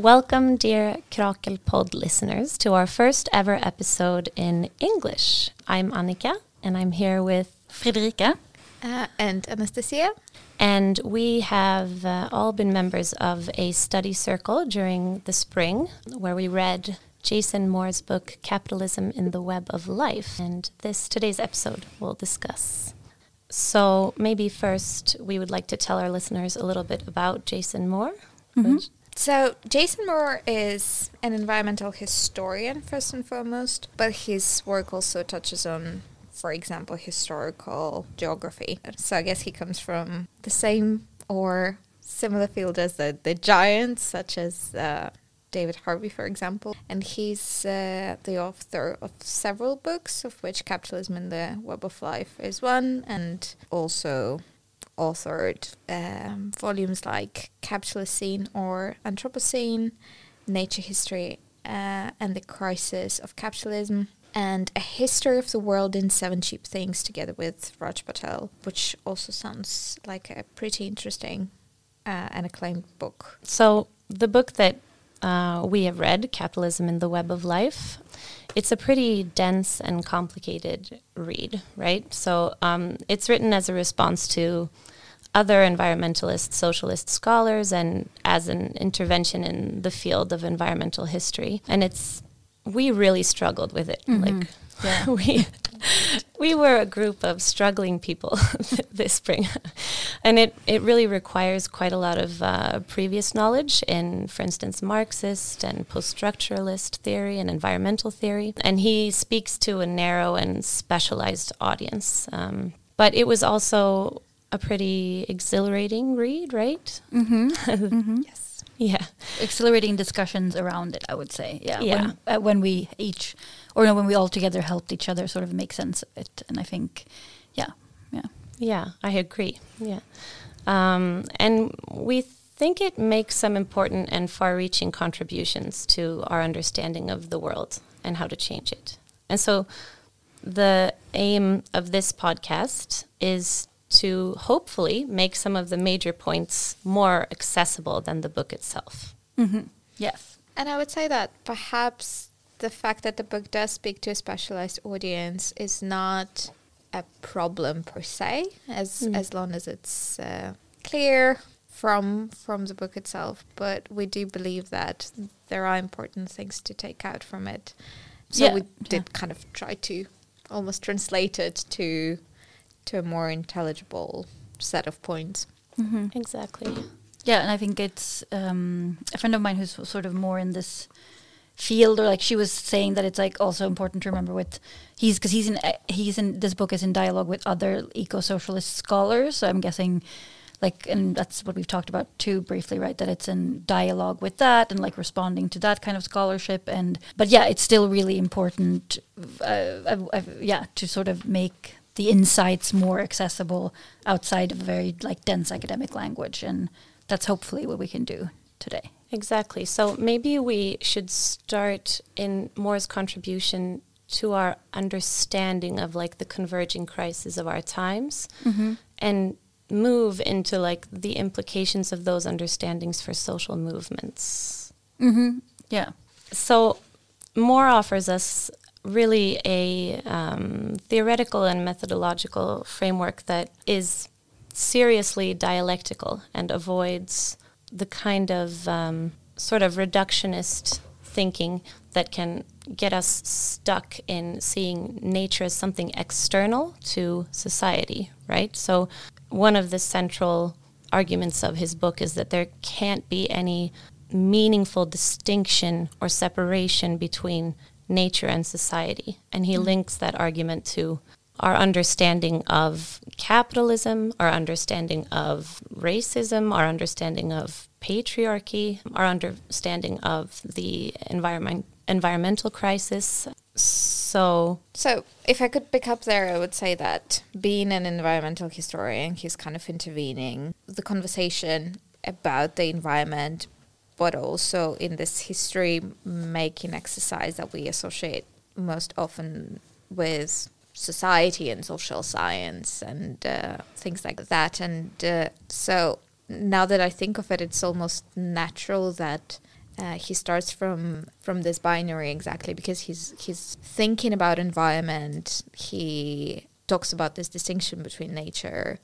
Welcome, dear Krakelpod listeners, to our first ever episode in English. I'm Annika, and I'm here with Fredrika uh, and Anastasia. And we have uh, all been members of a study circle during the spring where we read Jason Moore's book Capitalism in the Web of Life. And this today's episode will discuss. So maybe first we would like to tell our listeners a little bit about Jason Moore. Mm -hmm. So, Jason Moore is an environmental historian, first and foremost, but his work also touches on, for example, historical geography. So, I guess he comes from the same or similar field as the, the giants, such as uh, David Harvey, for example. And he's uh, the author of several books, of which Capitalism and the Web of Life is one, and also authored um, volumes like Capitalocene or Anthropocene, Nature History uh, and the Crisis of Capitalism, and A History of the World in Seven Cheap Things together with Raj Patel, which also sounds like a pretty interesting uh, and acclaimed book. So, the book that uh, we have read, Capitalism in the Web of Life, it's a pretty dense and complicated read, right? So um, it's written as a response to other environmentalist socialist scholars and as an intervention in the field of environmental history. And it's we really struggled with it. Mm-hmm. Like yeah. we we were a group of struggling people this spring, and it it really requires quite a lot of uh, previous knowledge in, for instance, Marxist and post-structuralist theory and environmental theory. And he speaks to a narrow and specialized audience. Um, but it was also a pretty exhilarating read, right? Mm-hmm. mm-hmm. Yes. Yeah. Exhilarating discussions around it, I would say. Yeah. Yeah. When, uh, when we each, or no, when we all together helped each other sort of make sense of it. And I think, yeah, yeah. Yeah, I agree. Yeah. Um, and we think it makes some important and far reaching contributions to our understanding of the world and how to change it. And so the aim of this podcast is to hopefully make some of the major points more accessible than the book itself. Mm-hmm. Yes. And I would say that perhaps the fact that the book does speak to a specialized audience is not a problem per se, as mm. as long as it's uh, clear from from the book itself. But we do believe that there are important things to take out from it. So yeah. we did yeah. kind of try to almost translate it to to a more intelligible set of points. Mm-hmm. Exactly. Yeah, and I think it's um, a friend of mine who's sort of more in this field, or like she was saying that it's like also important to remember with he's because he's in uh, he's in this book is in dialogue with other eco-socialist scholars. So I'm guessing like and that's what we've talked about too briefly right that it's in dialogue with that and like responding to that kind of scholarship and but yeah it's still really important uh, uh, uh, yeah to sort of make the insights more accessible outside of a very like dense academic language and that's hopefully what we can do today exactly so maybe we should start in moore's contribution to our understanding of like the converging crises of our times mm-hmm. and move into like the implications of those understandings for social movements mm-hmm. yeah so moore offers us really a um, theoretical and methodological framework that is seriously dialectical and avoids the kind of um, sort of reductionist thinking that can get us stuck in seeing nature as something external to society, right? So, one of the central arguments of his book is that there can't be any meaningful distinction or separation between nature and society. And he mm. links that argument to our understanding of capitalism, our understanding of racism, our understanding of patriarchy, our understanding of the environment environmental crisis. So So if I could pick up there I would say that being an environmental historian, he's kind of intervening the conversation about the environment but also in this history making exercise that we associate most often with society and social science and uh, things like that. And uh, so now that I think of it, it's almost natural that uh, he starts from from this binary exactly because he's he's thinking about environment. He talks about this distinction between nature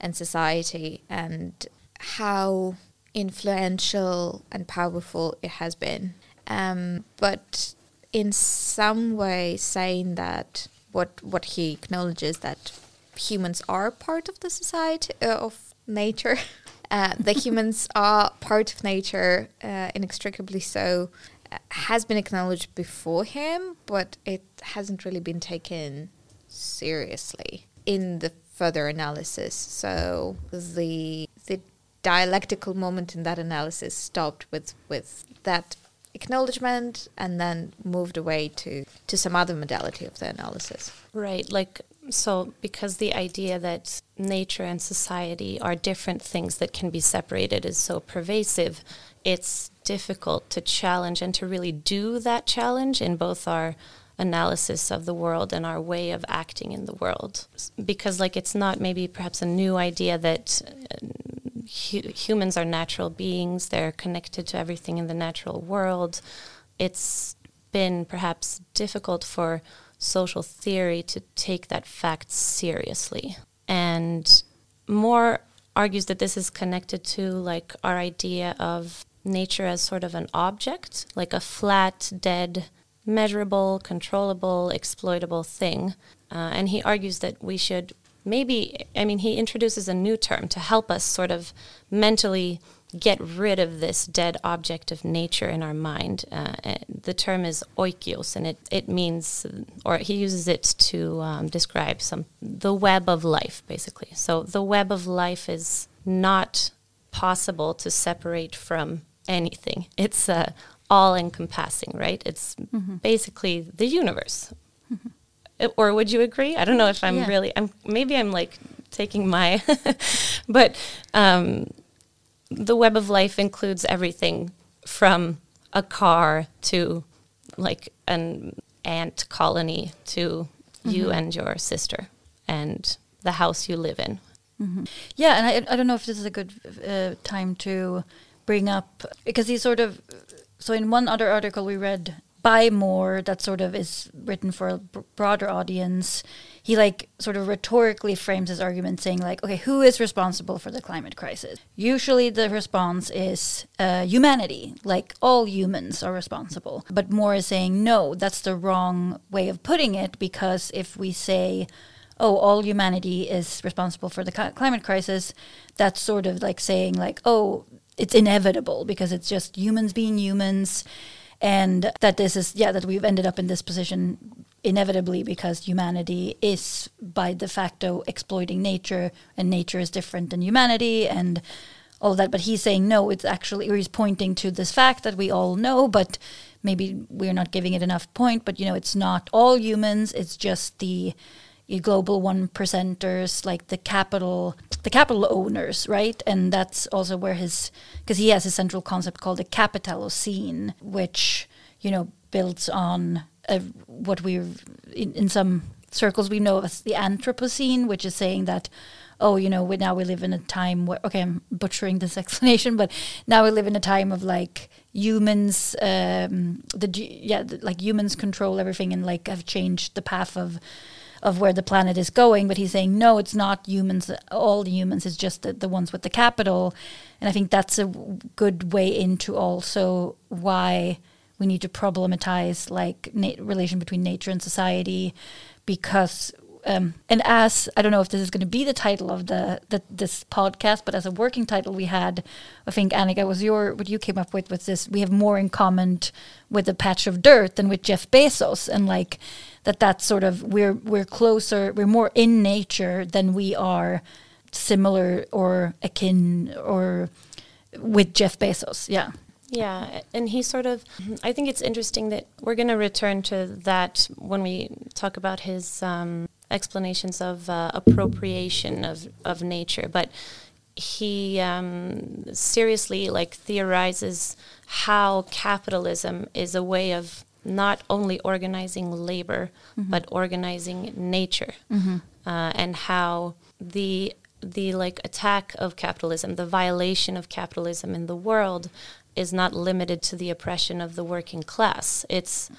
and society and how influential and powerful it has been. Um, but in some way, saying that what what he acknowledges that humans are part of the society uh, of nature. Uh, the humans are part of nature, uh, inextricably so, uh, has been acknowledged before him, but it hasn't really been taken seriously in the further analysis. So the the dialectical moment in that analysis stopped with with that acknowledgement and then moved away to to some other modality of the analysis. Right, like so because the idea that nature and society are different things that can be separated is so pervasive, it's difficult to challenge and to really do that challenge in both our analysis of the world and our way of acting in the world. Because, like, it's not maybe perhaps a new idea that uh, hu- humans are natural beings, they're connected to everything in the natural world. It's been perhaps difficult for social theory to take that fact seriously. And Moore argues that this is connected to like our idea of nature as sort of an object, like a flat, dead, measurable, controllable, exploitable thing. Uh, and he argues that we should maybe, I mean, he introduces a new term to help us sort of mentally get rid of this dead object of nature in our mind. Uh, the term is oikeios, and it, it means, or he uses it to um, describe some the web of life, basically. So the web of life is not possible to separate from anything. It's uh, all encompassing, right? It's mm-hmm. basically the universe. Or would you agree? I don't know if I'm yeah. really. I'm maybe I'm like taking my, but. Um, the web of life includes everything from a car to like an ant colony to mm-hmm. you and your sister and the house you live in. Mm-hmm. Yeah, and I, I don't know if this is a good uh, time to bring up because he sort of so in one other article we read by Moore that sort of is written for a broader audience he like sort of rhetorically frames his argument saying like okay who is responsible for the climate crisis? Usually the response is uh, humanity like all humans are responsible. But Moore is saying no that's the wrong way of putting it because if we say oh all humanity is responsible for the climate crisis that's sort of like saying like oh it's inevitable because it's just humans being humans and that this is yeah that we've ended up in this position inevitably because humanity is by de facto exploiting nature and nature is different than humanity and all that. But he's saying no it's actually or he's pointing to this fact that we all know but maybe we're not giving it enough point but you know it's not all humans. It's just the global one percenters like the capital the capital owners right? And that's also where his because he has a central concept called the capitalocene which you know builds on uh, what we in, in some circles we know as the Anthropocene, which is saying that oh, you know, we, now we live in a time where, okay, I'm butchering this explanation, but now we live in a time of like humans, um, the, yeah, the, like humans control everything and like have changed the path of, of where the planet is going. But he's saying, no, it's not humans, all the humans, it's just the, the ones with the capital. And I think that's a good way into also why we need to problematize like na- relation between nature and society because um, and as I don't know if this is going to be the title of the, the, this podcast, but as a working title, we had I think Annika was your what you came up with was this. We have more in common with a patch of dirt than with Jeff Bezos, and like that. That's sort of we're we're closer, we're more in nature than we are similar or akin or with Jeff Bezos. Yeah. Yeah, and he sort of, I think it's interesting that we're going to return to that when we talk about his um, explanations of uh, appropriation of, of nature. But he um, seriously like theorizes how capitalism is a way of not only organizing labor mm-hmm. but organizing nature, mm-hmm. uh, and how the the like attack of capitalism, the violation of capitalism in the world, is not limited to the oppression of the working class. It's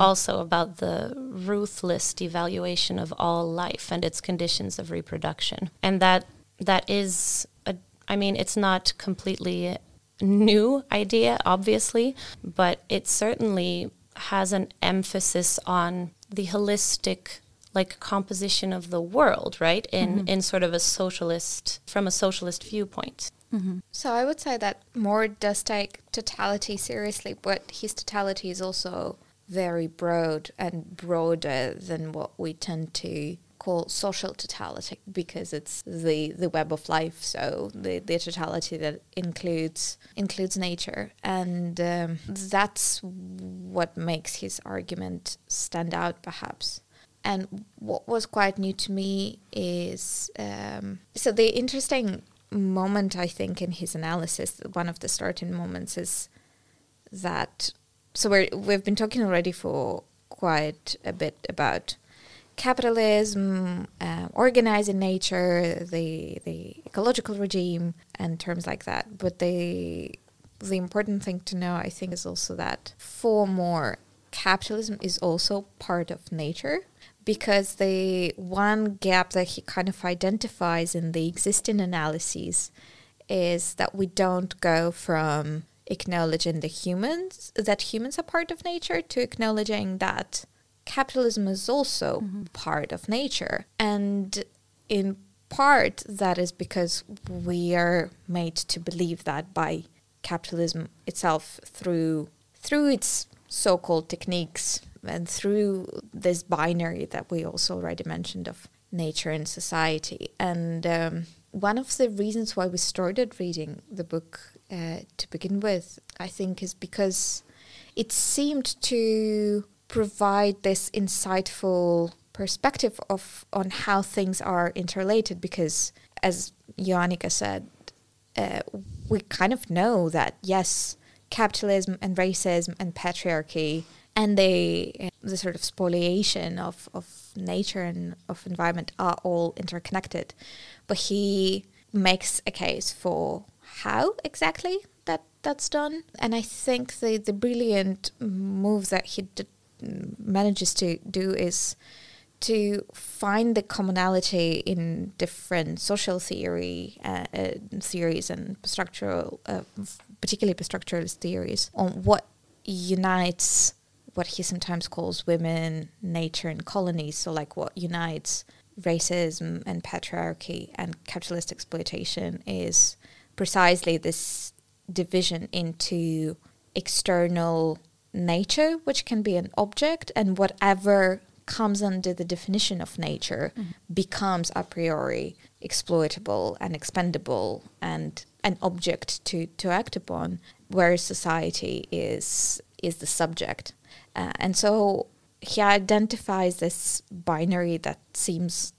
also about the ruthless devaluation of all life and its conditions of reproduction. And that that is a I mean, it's not completely new idea, obviously, but it certainly has an emphasis on the holistic like composition of the world, right? In mm-hmm. in sort of a socialist from a socialist viewpoint. Mm-hmm. So I would say that Moore does take totality seriously, but his totality is also very broad and broader than what we tend to call social totality because it's the, the web of life. So the, the totality that includes includes nature, and um, that's what makes his argument stand out, perhaps. And what was quite new to me is um, so the interesting moment I think in his analysis, one of the starting moments is that so we're we've been talking already for quite a bit about capitalism, uh, organizing nature, the the ecological regime, and terms like that. But the the important thing to know, I think, is also that for Moore capitalism is also part of nature because the one gap that he kind of identifies in the existing analyses is that we don't go from acknowledging the humans that humans are part of nature to acknowledging that capitalism is also part of nature and in part that is because we are made to believe that by capitalism itself through through its so-called techniques and through this binary that we also already mentioned of nature and society. And um, one of the reasons why we started reading the book uh, to begin with, I think, is because it seemed to provide this insightful perspective of on how things are interrelated. Because, as Joannika said, uh, we kind of know that yes, capitalism and racism and patriarchy and the the sort of spoliation of, of nature and of environment are all interconnected. But he makes a case for how exactly that that's done, and I think the the brilliant move that he did, manages to do is to find the commonality in different social theory uh, uh, theories and structural, uh, particularly structuralist theories, on what unites what he sometimes calls women, nature, and colonies. So, like what unites racism and patriarchy and capitalist exploitation is precisely this division into external nature, which can be an object, and whatever comes under the definition of nature becomes a priori exploitable and expendable and an object to, to act upon, whereas society is is the subject. Uh, and so he identifies this binary that seems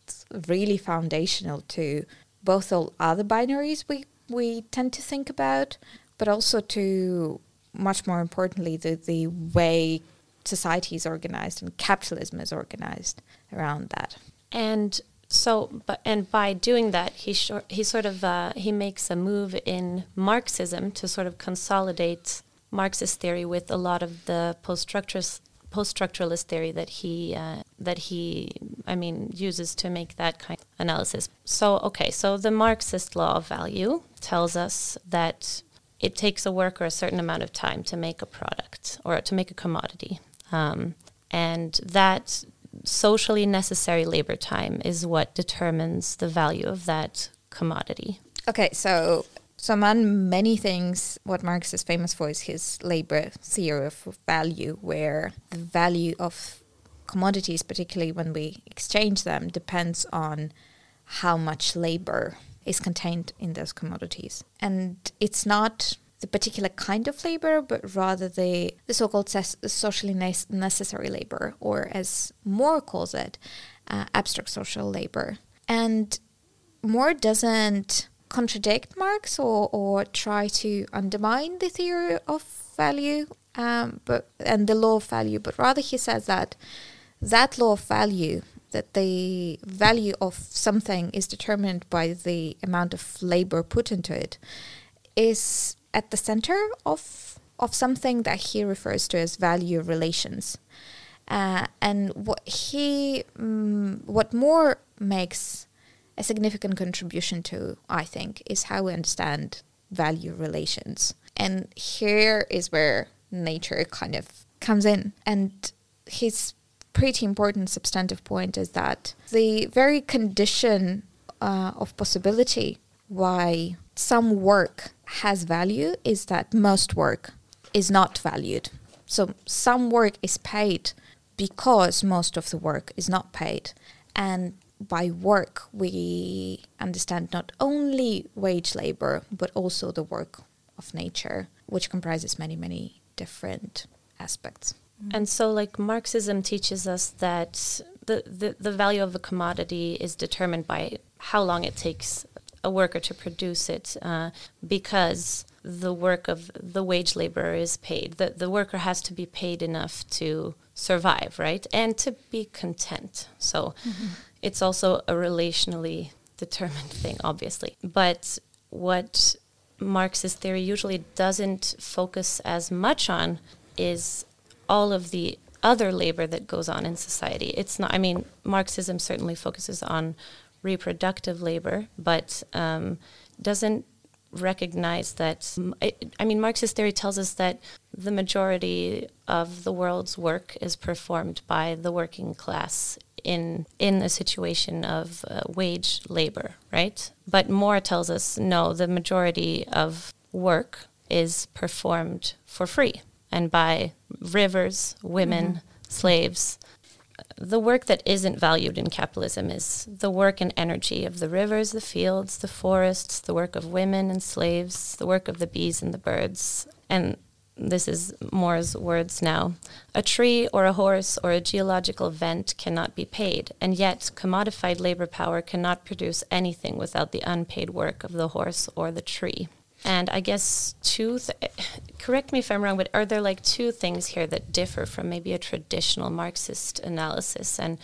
really foundational to both all other binaries we, we tend to think about, but also to, much more importantly, the, the way society is organized and capitalism is organized around that. And so, but and by doing that, he shor- he sort of uh, he makes a move in Marxism to sort of consolidate Marxist theory with a lot of the post-structuralist post-structuralist theory that he uh, that he I mean uses to make that kind of analysis. So okay, so the Marxist law of value tells us that it takes a worker a certain amount of time to make a product or to make a commodity, um, and that socially necessary labor time is what determines the value of that commodity. Okay, so so among many things, what Marx is famous for is his labor theory of value, where the value of commodities, particularly when we exchange them, depends on how much labor is contained in those commodities. And it's not the particular kind of labor, but rather the, the so-called ses- socially ne- necessary labor, or as Moore calls it, uh, abstract social labor. And Moore doesn't contradict Marx or, or try to undermine the theory of value um, but and the law of value, but rather he says that that law of value, that the value of something is determined by the amount of labor put into it, is at the center of of something that he refers to as value relations. Uh, and what he, um, what Moore makes a significant contribution to, I think, is how we understand value relations. And here is where nature kind of comes in. And his pretty important substantive point is that the very condition uh, of possibility why some work has value is that most work is not valued. So some work is paid because most of the work is not paid. And by work, we understand not only wage labor, but also the work of nature, which comprises many, many different aspects. And so, like Marxism teaches us that the, the, the value of a commodity is determined by how long it takes a worker to produce it, uh, because the work of the wage laborer is paid. The, the worker has to be paid enough to survive, right? And to be content. So mm-hmm. it's also a relationally determined thing, obviously. But what Marxist theory usually doesn't focus as much on is all of the other labor that goes on in society. It's not, I mean, Marxism certainly focuses on reproductive labor, but um, doesn't recognize that. I mean, Marxist theory tells us that the majority of the world's work is performed by the working class in in a situation of uh, wage labor, right? But Moore tells us no, the majority of work is performed for free and by rivers, women, mm-hmm. slaves, the work that isn't valued in capitalism is the work and energy of the rivers, the fields, the forests, the work of women and slaves, the work of the bees and the birds. And this is Moore's words now. A tree or a horse or a geological vent cannot be paid, and yet commodified labor power cannot produce anything without the unpaid work of the horse or the tree. And I guess two, th- correct me if I'm wrong, but are there like two things here that differ from maybe a traditional Marxist analysis? And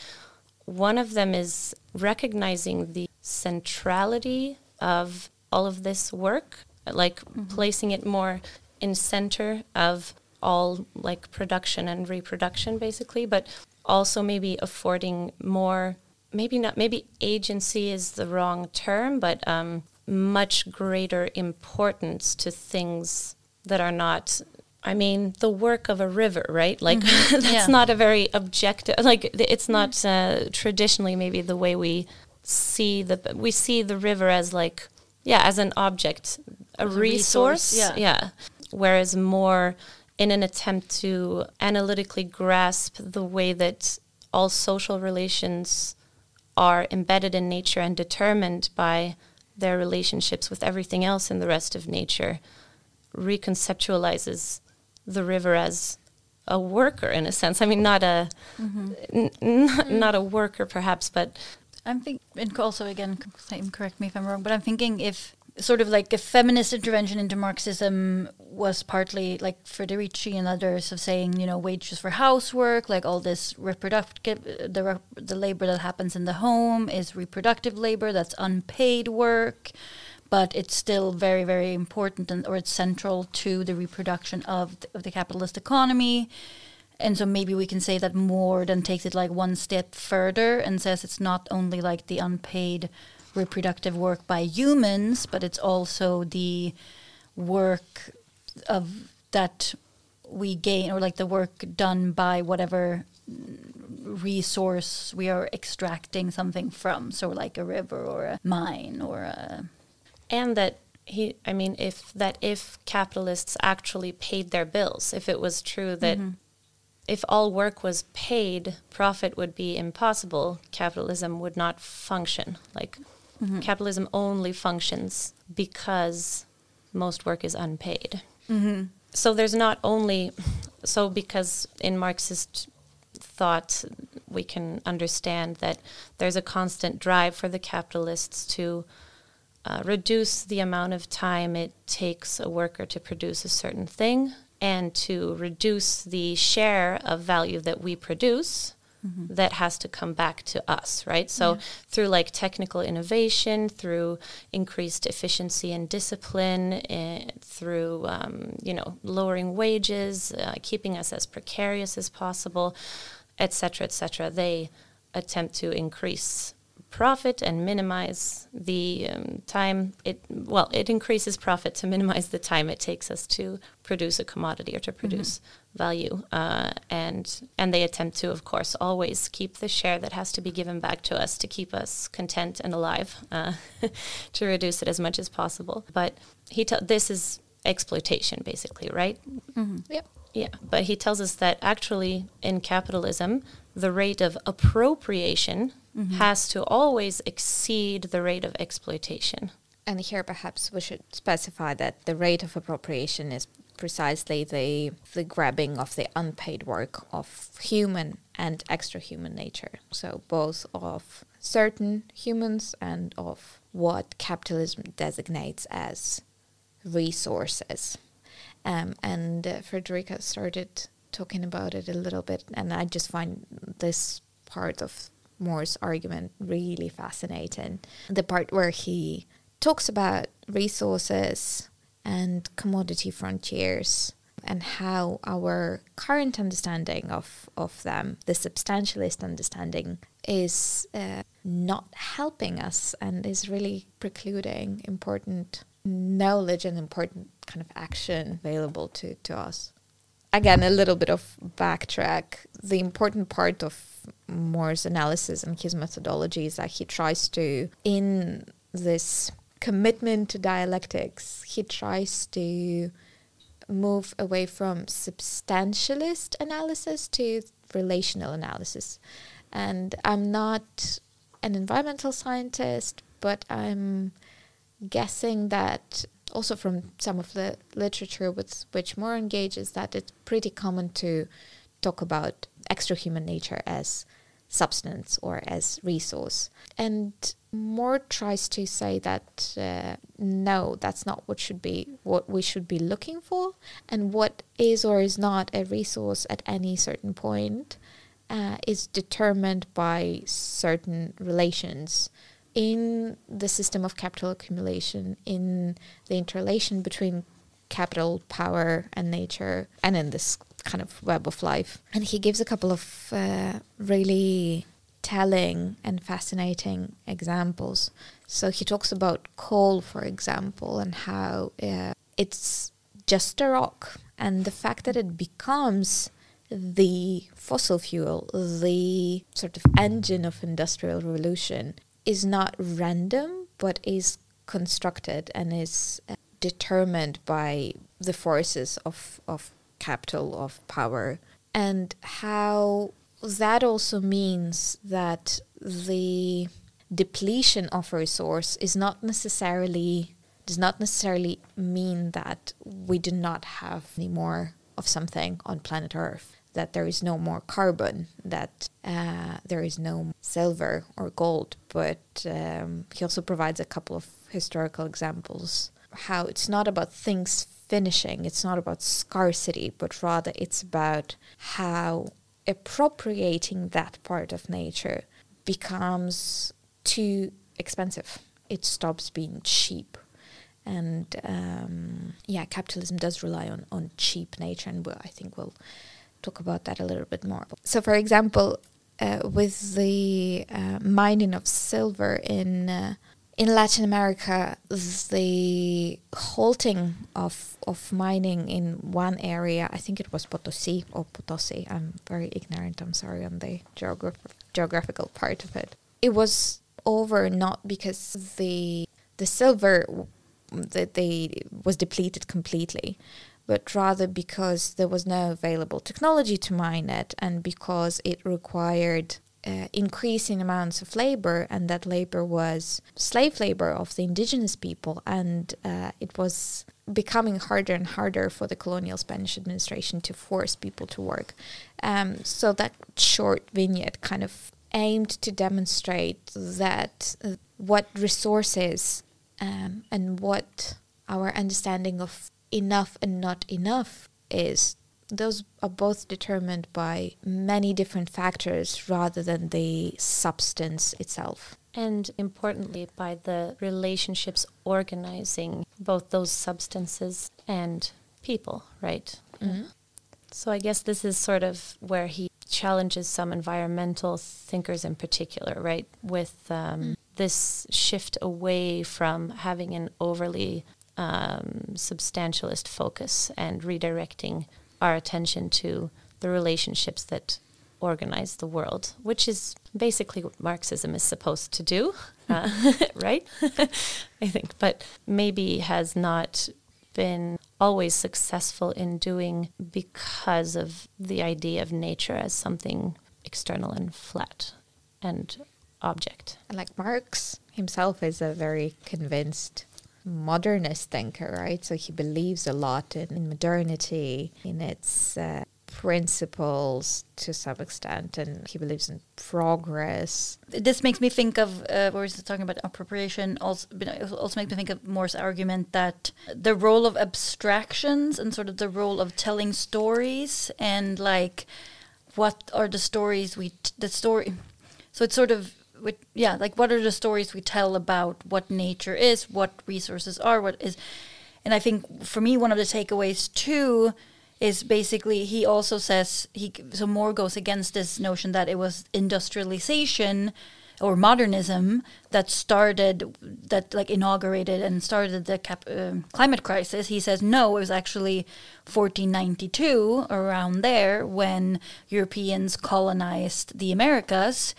one of them is recognizing the centrality of all of this work, like mm-hmm. placing it more in center of all like production and reproduction basically, but also maybe affording more maybe not maybe agency is the wrong term, but um, much greater importance to things that are not I mean, the work of a river, right? Like mm-hmm. that's yeah. not a very objective. Like it's not uh, traditionally maybe the way we see the we see the river as like yeah as an object, a, resource, a resource. Yeah. yeah. Whereas Moore in an attempt to analytically grasp the way that all social relations are embedded in nature and determined by their relationships with everything else in the rest of nature reconceptualizes the river as a worker in a sense. I mean, not a mm-hmm. n- n- mm. not a worker perhaps, but I'm thinking also again, correct me if I'm wrong, but I'm thinking if sort of like a feminist intervention into Marxism was partly like Federici and others of saying, you know, wages for housework, like all this reproductive, the the labor that happens in the home is reproductive labor, that's unpaid work, but it's still very, very important and or it's central to the reproduction of the, of the capitalist economy. And so maybe we can say that Moore then takes it like one step further and says it's not only like the unpaid reproductive work by humans, but it's also the work of that we gain or like the work done by whatever resource we are extracting something from so like a river or a mine or a and that he i mean if that if capitalists actually paid their bills if it was true that mm-hmm. if all work was paid profit would be impossible capitalism would not function like Mm-hmm. Capitalism only functions because most work is unpaid. Mm-hmm. So there's not only, so because in Marxist thought we can understand that there's a constant drive for the capitalists to uh, reduce the amount of time it takes a worker to produce a certain thing and to reduce the share of value that we produce that has to come back to us, right? So through like technical innovation, through increased efficiency and discipline, eh, through um, you know lowering wages, uh, keeping us as precarious as possible, etc., etc. They attempt to increase profit and minimize the um, time. It well it increases profit to minimize the time it takes us to produce a commodity or to produce value. Uh, and and they attempt to of course always keep the share that has to be given back to us to keep us content and alive uh, to reduce it as much as possible. But he t- this is exploitation basically right? Yep. yeah, but he tells us that actually in capitalism, the rate of appropriation has to always exceed the rate of exploitation. And here perhaps we should specify that the rate of appropriation is precisely the the grabbing of the unpaid work of human and extra human nature. So both of certain humans and of what capitalism designates as resources. Um, and uh, Fredrika started talking about it a little bit, and I just find this part of Moore's argument really fascinating. The part where he talks about resources and commodity frontiers and how our current understanding of, of them, the substantialist understanding, is uh, not helping us and is really precluding important knowledge and important kind of action available to, to us. Again, a little bit of backtrack. The important part of Moore's analysis and his methodology is that he tries to, in this commitment to dialectics, he tries to move away from substantialist analysis to relational analysis. And I'm not an environmental scientist, but I'm guessing that also from some of the literature with which Moore engages that it's pretty common to talk about extra human nature as substance or as resource. And Moore tries to say that uh, no, that's not what should be what we should be looking for, and what is or is not a resource at any certain point uh, is determined by certain relations in the system of capital accumulation, in the interrelation between capital, power, and nature, and in this kind of web of life. And he gives a couple of uh, really telling and fascinating examples. So he talks about coal, for example, and how uh, it's just a rock, and the fact that it becomes the fossil fuel, the sort of engine of industrial revolution, is not random, but is constructed and is uh, determined by the forces of, of capital, of power, and how that also means that the depletion of a resource is not necessarily does not necessarily mean that we do not have any more of something on planet Earth, that there is no more carbon, that uh, there is no silver or gold. But um, he also provides a couple of historical examples how it's not about things finishing, it's not about scarcity, but rather it's about how appropriating that part of nature becomes too expensive. It stops being cheap and um, yeah, capitalism does rely on on cheap nature, and I think we'll talk about that a little bit more. So, for example, uh, with the uh, mining of silver in uh, in Latin America, the halting of of mining in one area, I think it was Potosi or Potosi. I'm very ignorant. I'm sorry on the geograph- geographical part of it. It was over not because the the silver that they was depleted completely, but rather because there was no available technology to mine it, and because it required uh, increasing amounts of labor, and that labor was slave labor of the indigenous people, and uh, it was becoming harder and harder for the colonial Spanish administration to force people to work. Um, so that short vignette kind of aimed to demonstrate that uh, what resources um, and what our understanding of enough and not enough is those are both determined by many different factors rather than the substance itself. And importantly, by the relationships organizing both those substances and people, right? Mm-hmm. So I guess this is sort of where he challenges some environmental thinkers in particular, right? With um, Mm. this shift away from having an overly um, substantialist focus and redirecting our attention to the relationships that organize the world, which is basically what Marxism is supposed to do, uh, right? I think, but maybe has not been always successful in doing because of the idea of nature as something external and flat and object. And like Marx himself is a very convinced modernist thinker, right? So he believes a lot in, in modernity, in its uh, principles to some extent, and he believes in progress. this makes me think of uh, where he's talking about appropriation. Also, also makes me think of Moore's argument that the role of abstractions and sort of the role of telling stories and like what are the stories we t- the story. So it's sort of with yeah, like what are the stories we tell about what nature is, what resources are, what is, and I think for me one of the takeaways too is basically he also says he so Moore goes against this notion that it was industrialization or modernism that started that like inaugurated and started the cap, uh, climate crisis. He says no it was actually 1492 around there when europeans colonized the americas.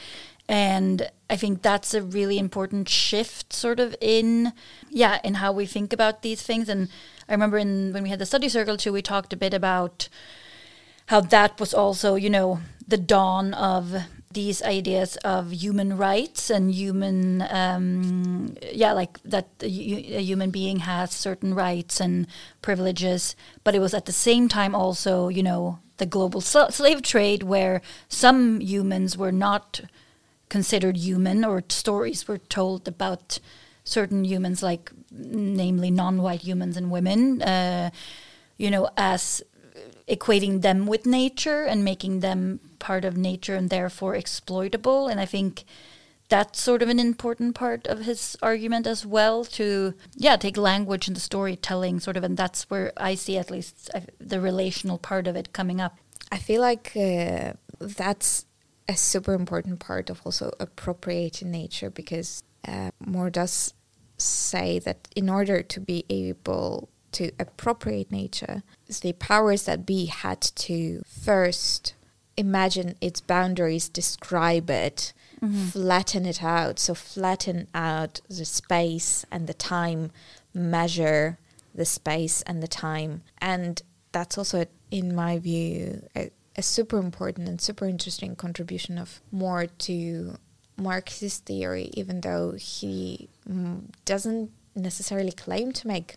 And i think that's a really important shift sort of in yeah in how we think about these things. And i remember in when we had the study circle too we talked a bit about how that was also you know the dawn of these ideas of human rights and human um, yeah like that a, a human being has certain rights and privileges but it was at the same time also you know the global sl- slave trade where some humans were not considered human or stories were told about certain humans like namely non-white humans and women uh, you know as equating them with nature and making them part of nature and therefore exploitable. And i think that's sort of an important part of his argument as well to yeah take language and the storytelling sort of and that's where i see at least uh, the relational part of it coming up. I feel like uh, that's a super important part of also appropriating nature because uh, Moore does say that in order to be able to appropriate nature, the powers that be had to first imagine its boundaries, describe it, flatten it out. So, flatten out the space and the time, measure the space and the time. And that's also, in my view, a, a super important and super interesting contribution of Moore to Marxist theory, even though he mm, doesn't necessarily claim to make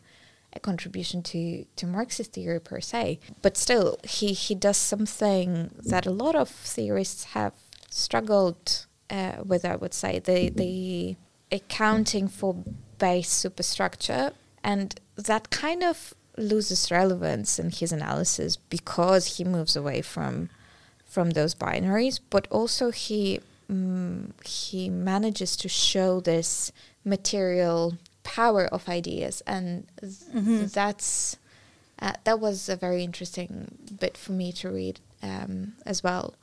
a contribution to, to Marxist theory per se. But still, he, he does something that a lot of theorists have struggled uh, with, I would say, the, the accounting for base superstructure. And that kind of loses relevance in his analysis because he moves away from from those binaries, but also he mm, he manages to show this material power of ideas, and th- that's uh, that was a very interesting bit for me to read um, as well.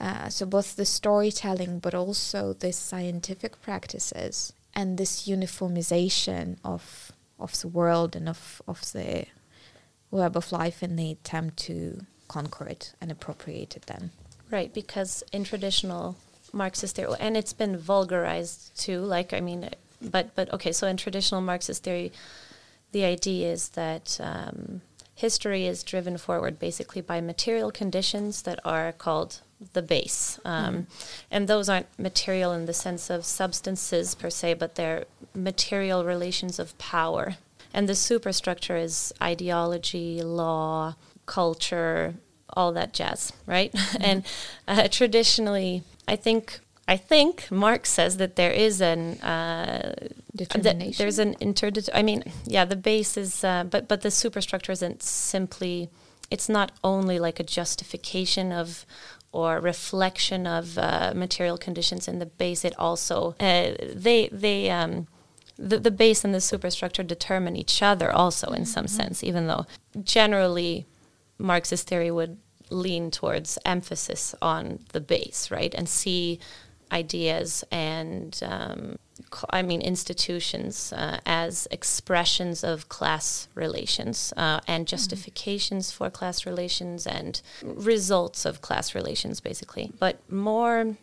Uh, so both the storytelling, but also the scientific practices and this uniformization of of the world and of of the web of life and they attempt to conquer it and appropriate it then. Right, because in traditional Marxist theory, and it's been vulgarized too. Like, I mean, but but okay. So in traditional Marxist theory, the idea is that um, history is driven forward basically by material conditions that are called the base, um, and those aren't material in the sense of substances per se, but they're material relations of power. And the superstructure is ideology, law, culture, all that jazz, right? and uh, traditionally, I think I think Marx says that there is an uh, Determination. there's an interdet. I mean, yeah, the base is, uh, but but the superstructure isn't simply it's not only like a justification of or reflection of uh, material conditions in the base. It also uh, they they um, the the base and the superstructure determine each other also in some mm-hmm. sense. Even though generally Marxist theory would lean towards emphasis on the base, right, and see ideas and um, I mean institutions uh, as expressions of class relations uh, and mm-hmm. justifications mm-hmm. for class relations and results of class relations, basically. But more,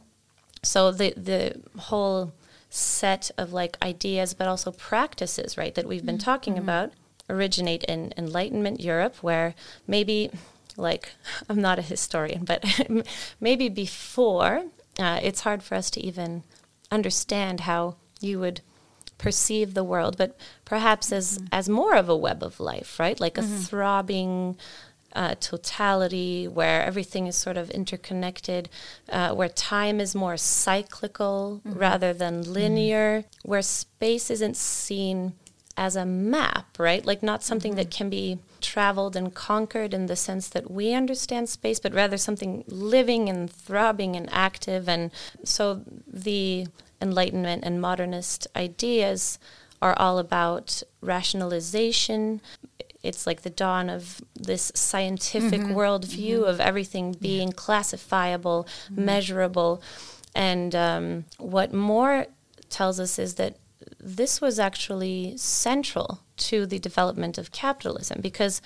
so the the whole set of like ideas, but also practices, right, that we've been mm-hmm. talking mm-hmm. about, originate in Enlightenment Europe, where maybe like I'm not a historian, but maybe before uh, it's hard for us to even understand how you would perceive the world, but perhaps as mm-hmm. as more of a web of life, right? Like mm-hmm. a throbbing uh, totality where everything is sort of interconnected, uh, where time is more cyclical mm-hmm. rather than linear, where space isn't seen as a map, right? Like not something that mm-hmm. can be traveled and conquered in the sense that we understand space, but rather something living and throbbing and active. And so the Enlightenment and modernist ideas are all about rationalization. It's like the dawn of this scientific mm-hmm. worldview mm-hmm. of everything being yeah. classifiable, mm-hmm. measurable. And um, what Moore tells us is that this was actually central to the development of capitalism because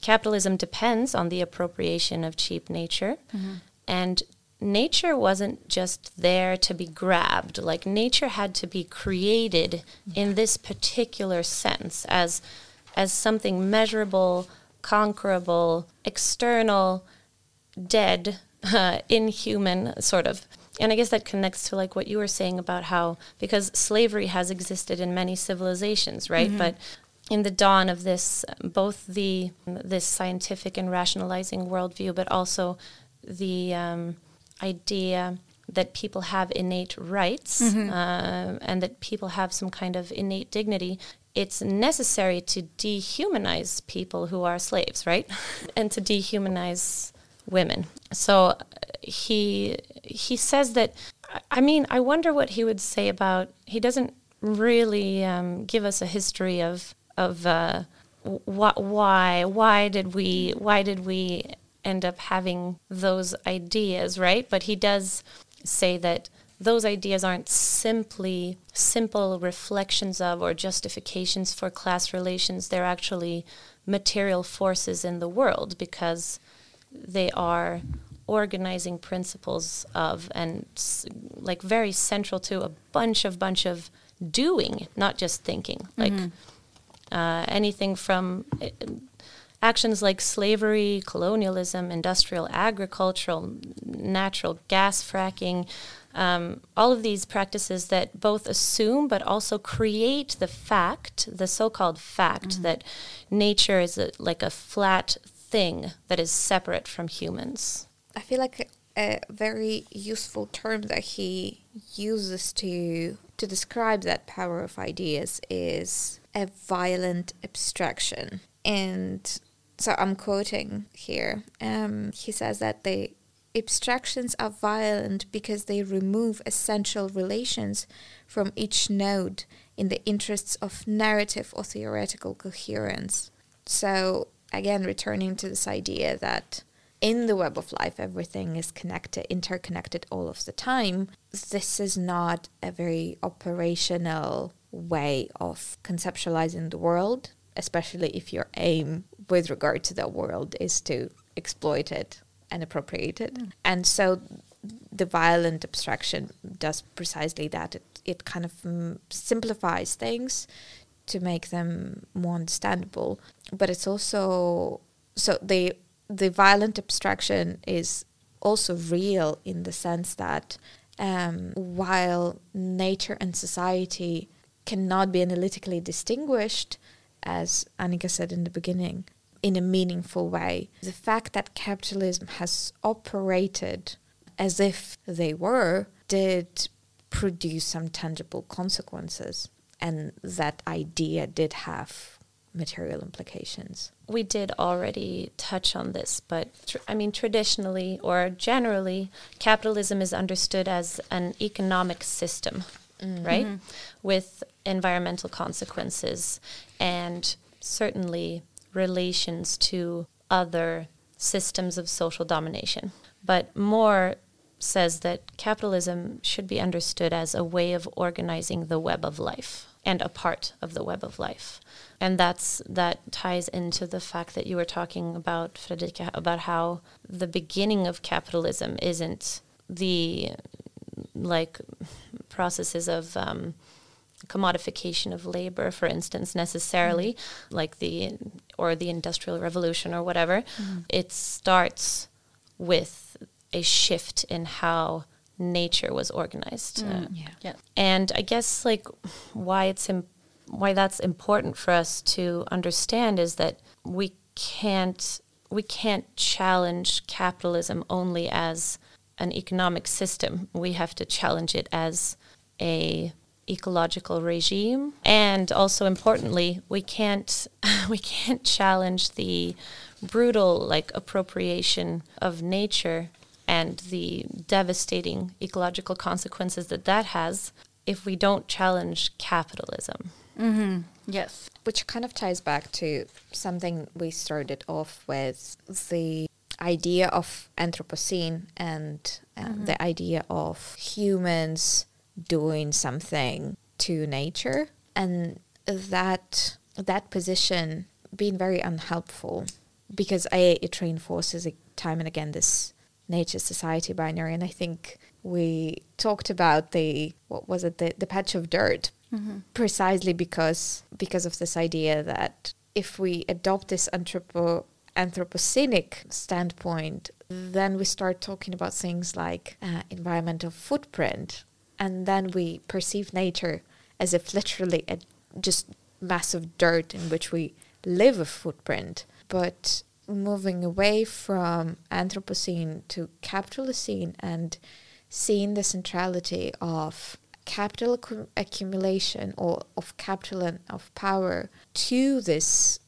capitalism depends on the appropriation of cheap nature. Mm-hmm. And nature wasn't just there to be grabbed. Like nature had to be created in this particular sense as as something measurable, conquerable, external, dead, uh, inhuman, sort of. And I guess that connects to like what you were saying about how because slavery has existed in many civilizations, right? Mm-hmm. But in the dawn of this, both the this scientific and rationalizing worldview, but also the um, idea that people have innate rights mm-hmm. uh, and that people have some kind of innate dignity, it's necessary to dehumanize people who are slaves, right? and to dehumanize women. So uh, he he says that. I mean, I wonder what he would say about. He doesn't really um, give us a history of of uh, wh- why why did we why did we end up having those ideas, right? But he does say that those ideas aren't simply simple reflections of or justifications for class relations. They're actually material forces in the world because they are organizing principles of and like very central to a bunch of bunch of doing, not just thinking. Like mm-hmm. uh, anything from actions like slavery, colonialism, industrial agricultural, natural gas fracking, um, all of these practices that both assume but also create the fact, the so called fact, mm-hmm. that nature is a, like a flat thing that is separate from humans. I feel like a, a very useful term that he uses to to describe that power of ideas is a violent abstraction. And so I'm quoting here. Um, he says that the abstractions are violent because they remove essential relations from each node in the interests of narrative or theoretical coherence. So, again, returning to this idea that in the web of life, everything is connected, interconnected all of the time. This is not a very operational way of conceptualizing the world, especially if your aim with regard to the world is to exploit it and appropriate it. Mm. And so the violent abstraction does precisely that. It, it kind of mm, simplifies things to make them more understandable. But it's also so the the violent abstraction is also real in the sense that um, while nature and society cannot be analytically distinguished, as Annika said in the beginning, in a meaningful way. The fact that capitalism has operated as if they were did produce some tangible consequences. And that idea did have material implications. we did already touch on this, but tr- I mean, traditionally or generally, capitalism is understood as an economic system, mm-hmm. right? With environmental consequences and certainly relations to other systems of social domination. But Moore says that capitalism should be understood as a way of organizing the web of life and a part of the web of life. And that's that ties into the fact that you were talking about Fredrika, about how the beginning of capitalism isn't the like processes of um, commodification of labor, for instance, necessarily, mm-hmm. like the or the industrial revolution or whatever. Mm-hmm. It starts with a shift in how nature was organized. Mm, uh, Yeah. Yeah. and I guess like why it's Im- why that's important for us to understand is that we can't we can't challenge capitalism only as an economic system. We have to challenge it as a ecological regime and also importantly we can't we can't challenge the brutal like appropriation of nature and the devastating ecological consequences that that has if we don't challenge capitalism. Mm-hmm. Yes. Which kind of ties back to something we started off with the idea of Anthropocene and uh, the idea of humans doing something to nature. And that that position being very unhelpful because I, it reinforces time and again this nature society binary. And I think we talked about the what was it? The, the patch of dirt precisely because because of this idea that if we adopt this anthropo anthropocenic standpoint, then we start talking about things like uh, environmental footprint, and then we perceive nature as if literally a just massive dirt in which we live a footprint. But moving away from Anthropocene to Capitalocene and seeing the centrality of capital accu- accumulation or of capital and of power to this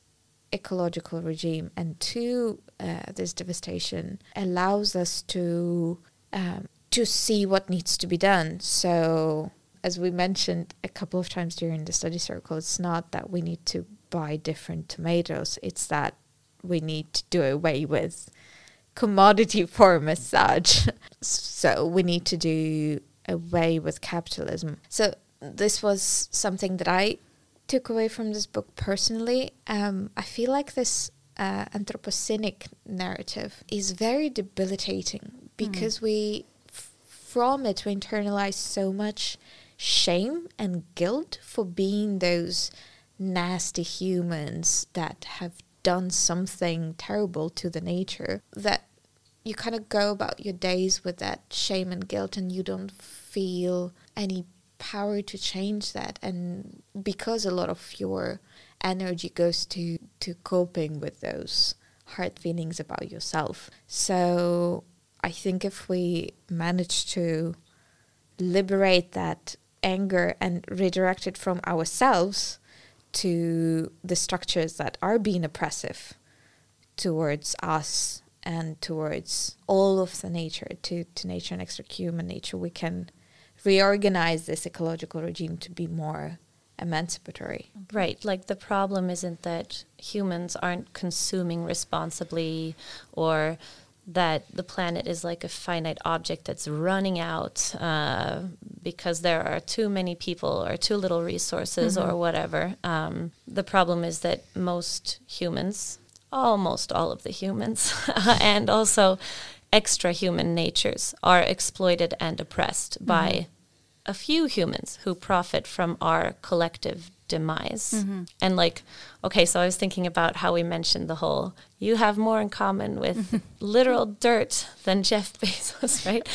ecological regime and to uh, this devastation allows us to um, to see what needs to be done. So, as we mentioned a couple of times during the study circle, it's not that we need to buy different tomatoes; it's that we need to do away with commodity form as such. so we need to do away with capitalism. So this was something that I took away from this book personally. Um, I feel like this uh, anthropocenic narrative is very debilitating because we, f- from it, we internalize so much shame and guilt for being those nasty humans that have done something terrible to the nature that you kind of go about your days with that shame and guilt and you don't feel any power to change that. And because a lot of your energy goes to to coping with those hard feelings about yourself. So i think if we manage to liberate that anger and redirect it from ourselves to the structures that are being oppressive towards us and towards all of the nature, to, to nature and extra human nature, we can reorganize this ecological regime to be more emancipatory. Right. Like the problem isn't that humans aren't consuming responsibly or that the planet is like a finite object that's running out uh, because there are too many people or too little resources or whatever. Um, the problem is that most humans, almost all of the humans, and also extra human natures are exploited and oppressed by a few humans who profit from our collective demise. Mm-hmm. And like, okay, so I was thinking about how we mentioned the whole you have more in common with mm-hmm. literal dirt than Jeff Bezos, right?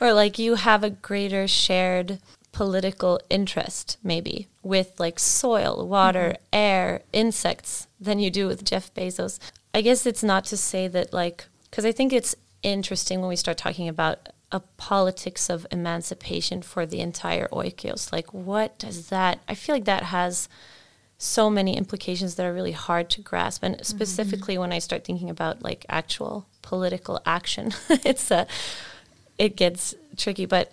Or like you have a greater shared political interest maybe with like soil, water, mm-hmm. air, insects than you do with Jeff Bezos. I guess it's not to say that like cuz I think it's interesting when we start talking about a politics of emancipation for the entire oikos. Like, what does that? I feel like that has so many implications that are really hard to grasp. And specifically when I start thinking about like actual political action, it's a, it gets tricky. But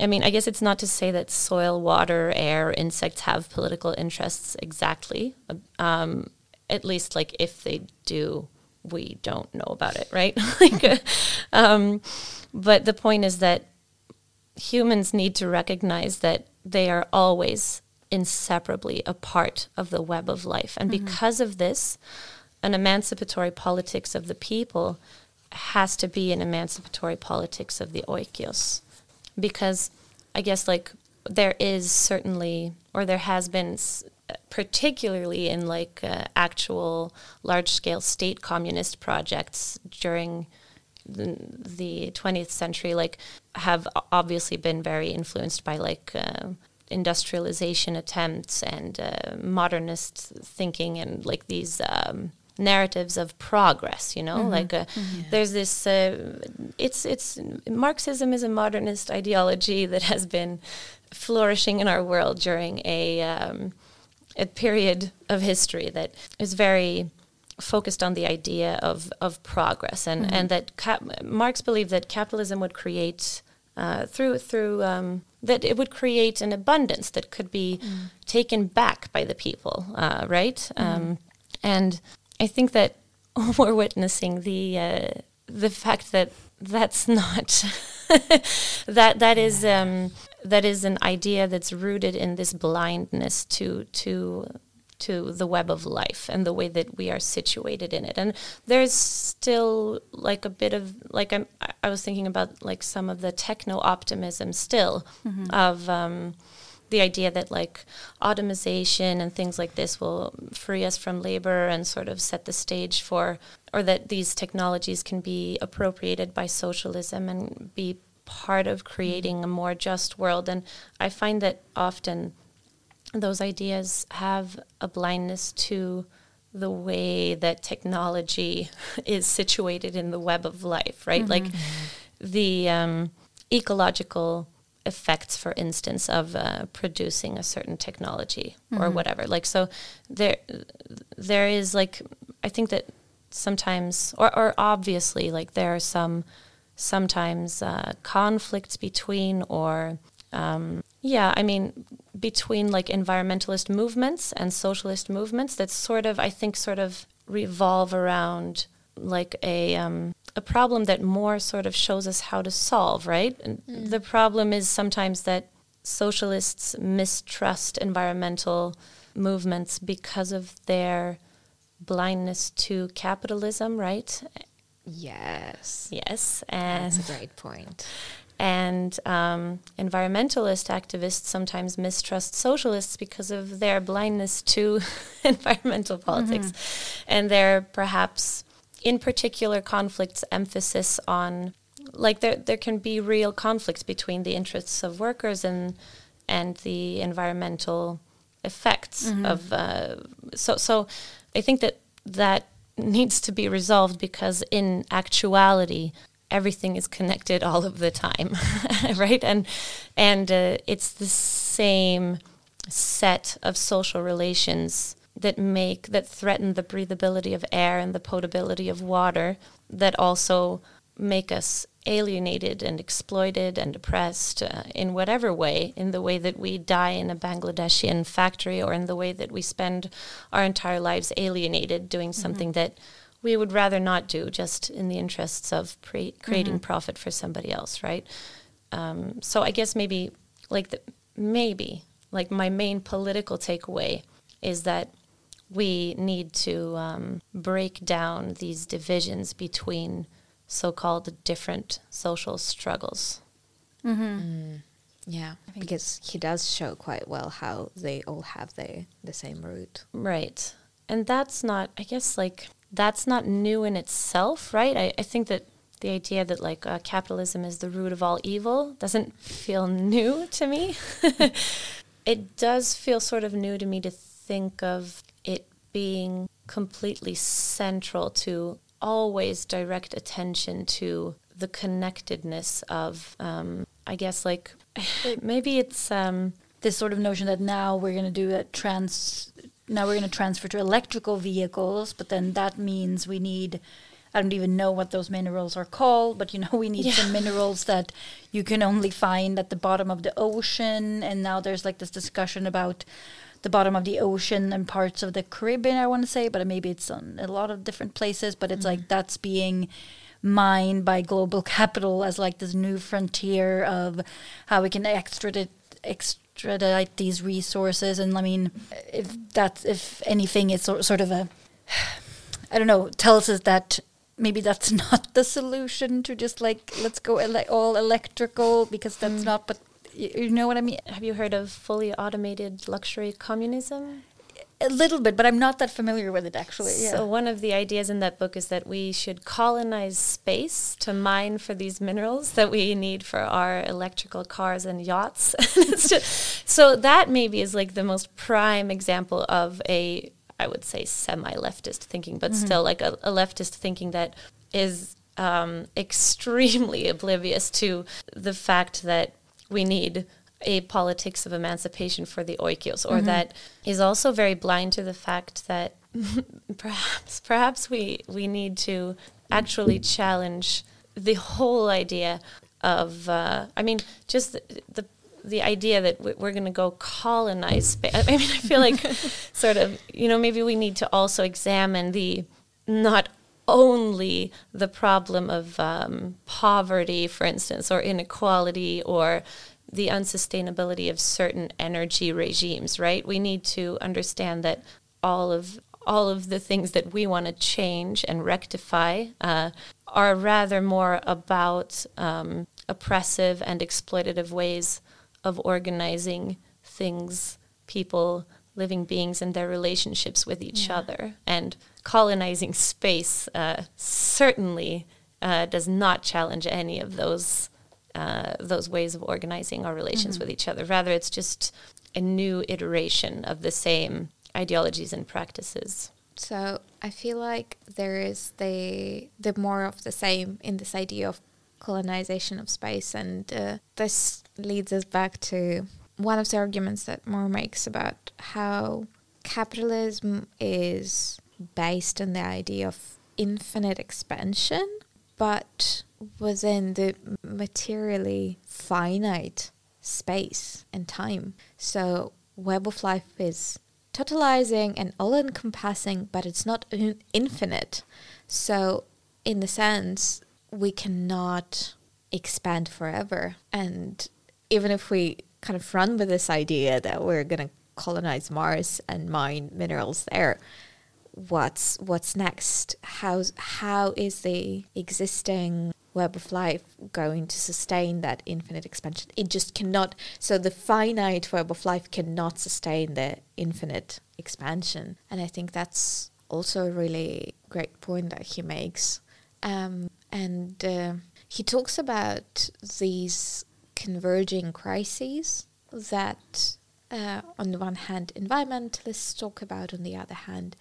I mean, I guess it's not to say that soil, water, air, insects have political interests exactly. Um, at least, like if they do, we don't know about it, right? like, um, but the point is that humans need to recognize that they are always inseparably a part of the web of life, and mm-hmm. because of this, an emancipatory politics of the people has to be an emancipatory politics of the oikeios because I guess like there is certainly or there has been particularly in like uh, actual large scale state communist projects during the, the 20th century like have obviously been very influenced by like uh, industrialization attempts and uh, modernist thinking and like these um, narratives of progress you know mm-hmm. like uh, mm-hmm. there's this uh, it's it's marxism is a modernist ideology that has been flourishing in our world during a um, a period of history that is very focused on the idea of of progress and mm-hmm. and that cap- Marx believed that capitalism would create uh, through through um, that it would create an abundance that could be mm. taken back by the people, uh, right? Mm. Um, and I think that we're witnessing the uh, the fact that that's not that that is um, that is an idea that's rooted in this blindness to to to the web of life and the way that we are situated in it and there's still like a bit of like I'm, i was thinking about like some of the techno optimism still mm-hmm. of um, the idea that like automation and things like this will free us from labor and sort of set the stage for, or that these technologies can be appropriated by socialism and be part of creating a more just world. And I find that often those ideas have a blindness to the way that technology is situated in the web of life, right? Mm-hmm. Like the um, ecological effects, for instance, of uh, producing a certain technology mm-hmm. or whatever. Like so, there there is like I think that sometimes, or or obviously, like there are some sometimes uh, conflicts between or um, yeah, I mean between like environmentalist movements and socialist movements that sort of I think sort of revolve around like a um, a problem that Moore sort of shows us how to solve, right? Mm. The problem is sometimes that socialists mistrust environmental movements because of their blindness to capitalism, right? Yes. Yes. And That's a great point. And um, environmentalist activists sometimes mistrust socialists because of their blindness to environmental politics. Mm-hmm. And they're perhaps in particular conflicts emphasis on like there there can be real conflicts between the interests of workers and and the environmental effects mm-hmm. of uh, so so I think that that needs to be resolved because in actuality everything is connected all of the time right and and uh, it's the same set of social relations that make that threaten the breathability of air and the potability of water that also make us alienated and exploited and oppressed uh, in whatever way in the way that we die in a Bangladeshian factory or in the way that we spend our entire lives alienated doing mm-hmm. something that we would rather not do just in the interests of pre- creating mm-hmm. profit for somebody else right um, so i guess maybe like the, maybe like my main political takeaway is that we need to um, break down these divisions between so-called different social struggles. Mm-hmm. Mm, yeah, because he does show quite well how they all have the the same root. Right, and that's not, I guess, like that's not new in itself, right? I, I think that the idea that like uh, capitalism is the root of all evil doesn't feel new to me. it does feel sort of new to me to think of it being completely central to always direct attention to the connectedness of, um, I guess, like maybe it's um, this sort of notion that now we're going to do a trans now we're going to transfer to electrical vehicles, but then that means we need I don't even know what those minerals are called, but you know we need yeah. some minerals that you can only find at the bottom of the ocean and now there's like this discussion about the bottom of the ocean and parts of the Caribbean I want to say, but maybe it's on a lot of different places, but it's mm. like that's being mined by global capital as like this new frontier of how we can extradite extradite these resources and I mean if that's if anything it's sort of a I don't know tells us that maybe that's not the solution to just like let's go ele all electrical because that's mm. not but you know what I mean have you heard of fully automated luxury communism a little bit, but I'm not that familiar with it actually. Yeah. So one of the ideas in that book is that we should colonize space to mine for these minerals that we need for our electrical cars and yachts. just, so that maybe is like the most prime example of a I would say semi-leftist thinking, but mm-hmm. still like a, a, leftist thinking that is um, extremely oblivious to the fact that we need a politics of emancipation for the oikeios, or mm-hmm. that is also very blind to the fact that perhaps perhaps we we need to actually challenge the whole idea of uh, I mean just the, the the idea that we're going to go colonize space. I mean, I feel like sort of, you know, maybe we need to also examine the not only the problem of um, poverty, for instance, or inequality, or the unsustainability of certain energy regimes, right? We need to understand that all of all of the things that we want to change and rectify uh, are rather more about um, oppressive and exploitative ways of organizing things, people, living beings, and their relationships with each yeah. other. And colonizing space uh, certainly uh, does not challenge any of those uh, those ways of organizing our relations mm-hmm. with each other. Rather, it's just a new iteration of the same ideologies and practices. So I feel like there is the the more of the same in this idea of colonization of space, and uh, this leads us back to one of the arguments that Moore makes about how capitalism is based on the idea of infinite expansion, but within the materially finite space and time. So, Web of Life is totalizing and all encompassing, but it's not in- infinite. So, in the sense, we cannot expand forever. And even if we kind of run with this idea that we're going to colonize Mars and mine minerals there, what's what's next? How's how is the existing web of life going to sustain that infinite expansion? It just cannot. So the finite web of life cannot sustain the infinite expansion, and I think that's also a really great point that he makes. Um, and uh, he talks about these converging crises that, uh, on the one hand, environmentalists talk about, on the other hand,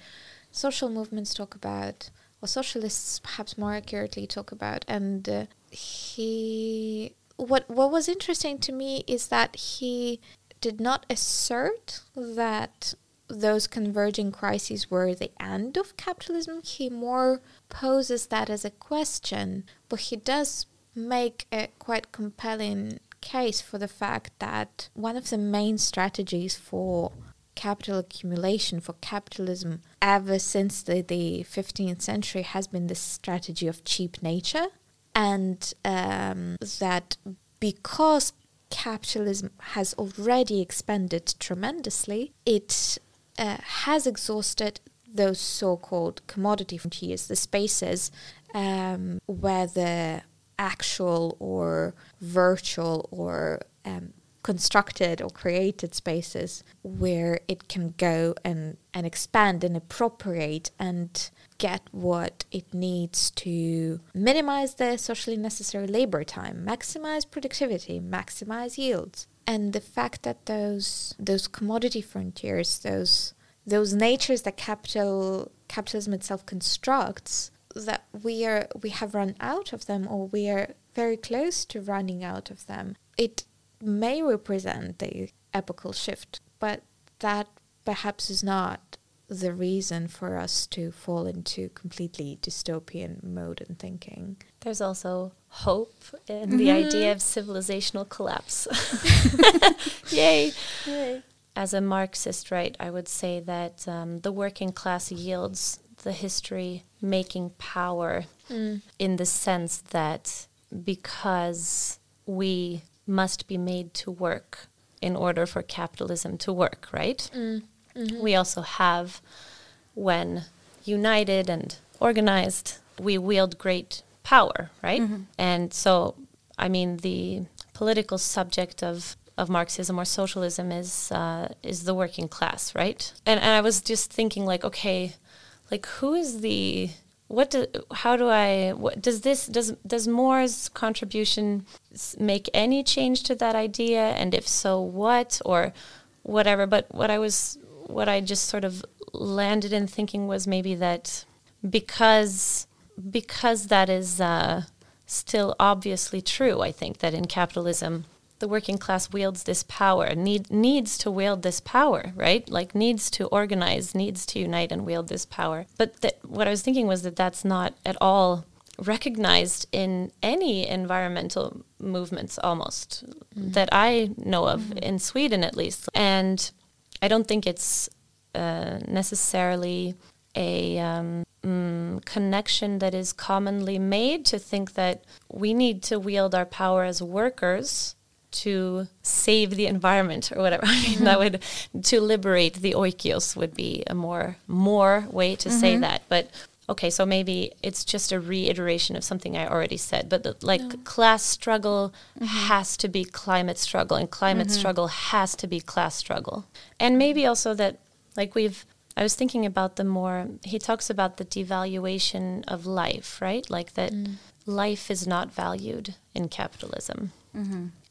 social movements talk about, or socialists perhaps more accurately talk about. And uh, he, what what was interesting to me is that he did not assert that those converging crises were the end of capitalism. He more poses that as a question, but he does make a quite compelling case for the fact that one of the main strategies for capital accumulation for capitalism ever since the, the 15th century has been this strategy of cheap nature. And um, that because capitalism has already expanded tremendously it uh, has exhausted those so-called commodity frontiers the spaces um, where the actual or virtual or um, constructed or created spaces where it can go and, and expand and appropriate and get what it needs to minimize the socially necessary labor time, maximize productivity, maximize yields. And the fact that those those commodity frontiers, those those natures that capital capitalism itself constructs, that we are we have run out of them or we are very close to running out of them. It may represent the epochal shift, but that perhaps is not the reason for us to fall into completely dystopian mode and thinking. There's also hope in the idea of civilizational collapse. Yay. Yay. As a Marxist, right, I would say that um, the working class yields the history making power in the sense that because we must be made to work in order for capitalism to work, right? Mm, mm-hmm. We also have, when united and organized, we wield great power, right? Mm-hmm. And so, I mean, the political subject of of Marxism or socialism is uh, is the working class, right? And and I was just thinking, like, okay, like who is the what do how do I what does this does does Moore's contribution make any change to that idea, and if so, what or whatever? But what I was what I just sort of landed in thinking was maybe that because because that is uh, still obviously true. I think that in capitalism, the working class wields this power, need, needs to wield this power, right? Like needs to organize, needs to unite and wield this power. But that, what I was thinking was that that's not at all recognized in any environmental movements almost that I know of in Sweden at least. And I don't think it's uh, necessarily a um, mm, connection that is commonly made to think that we need to wield our power as workers to save the environment or whatever. I mean, that mm-hmm. would to liberate the oikeios would be a more more way to say mm-hmm. that. But okay, so maybe it's just a reiteration of something I already said. But the, like class struggle mm-hmm. has to be climate struggle, and climate struggle has to be class struggle, and maybe also that like we've. I was thinking about the more he talks about the devaluation of life, right? Like that mm. life is not valued in capitalism.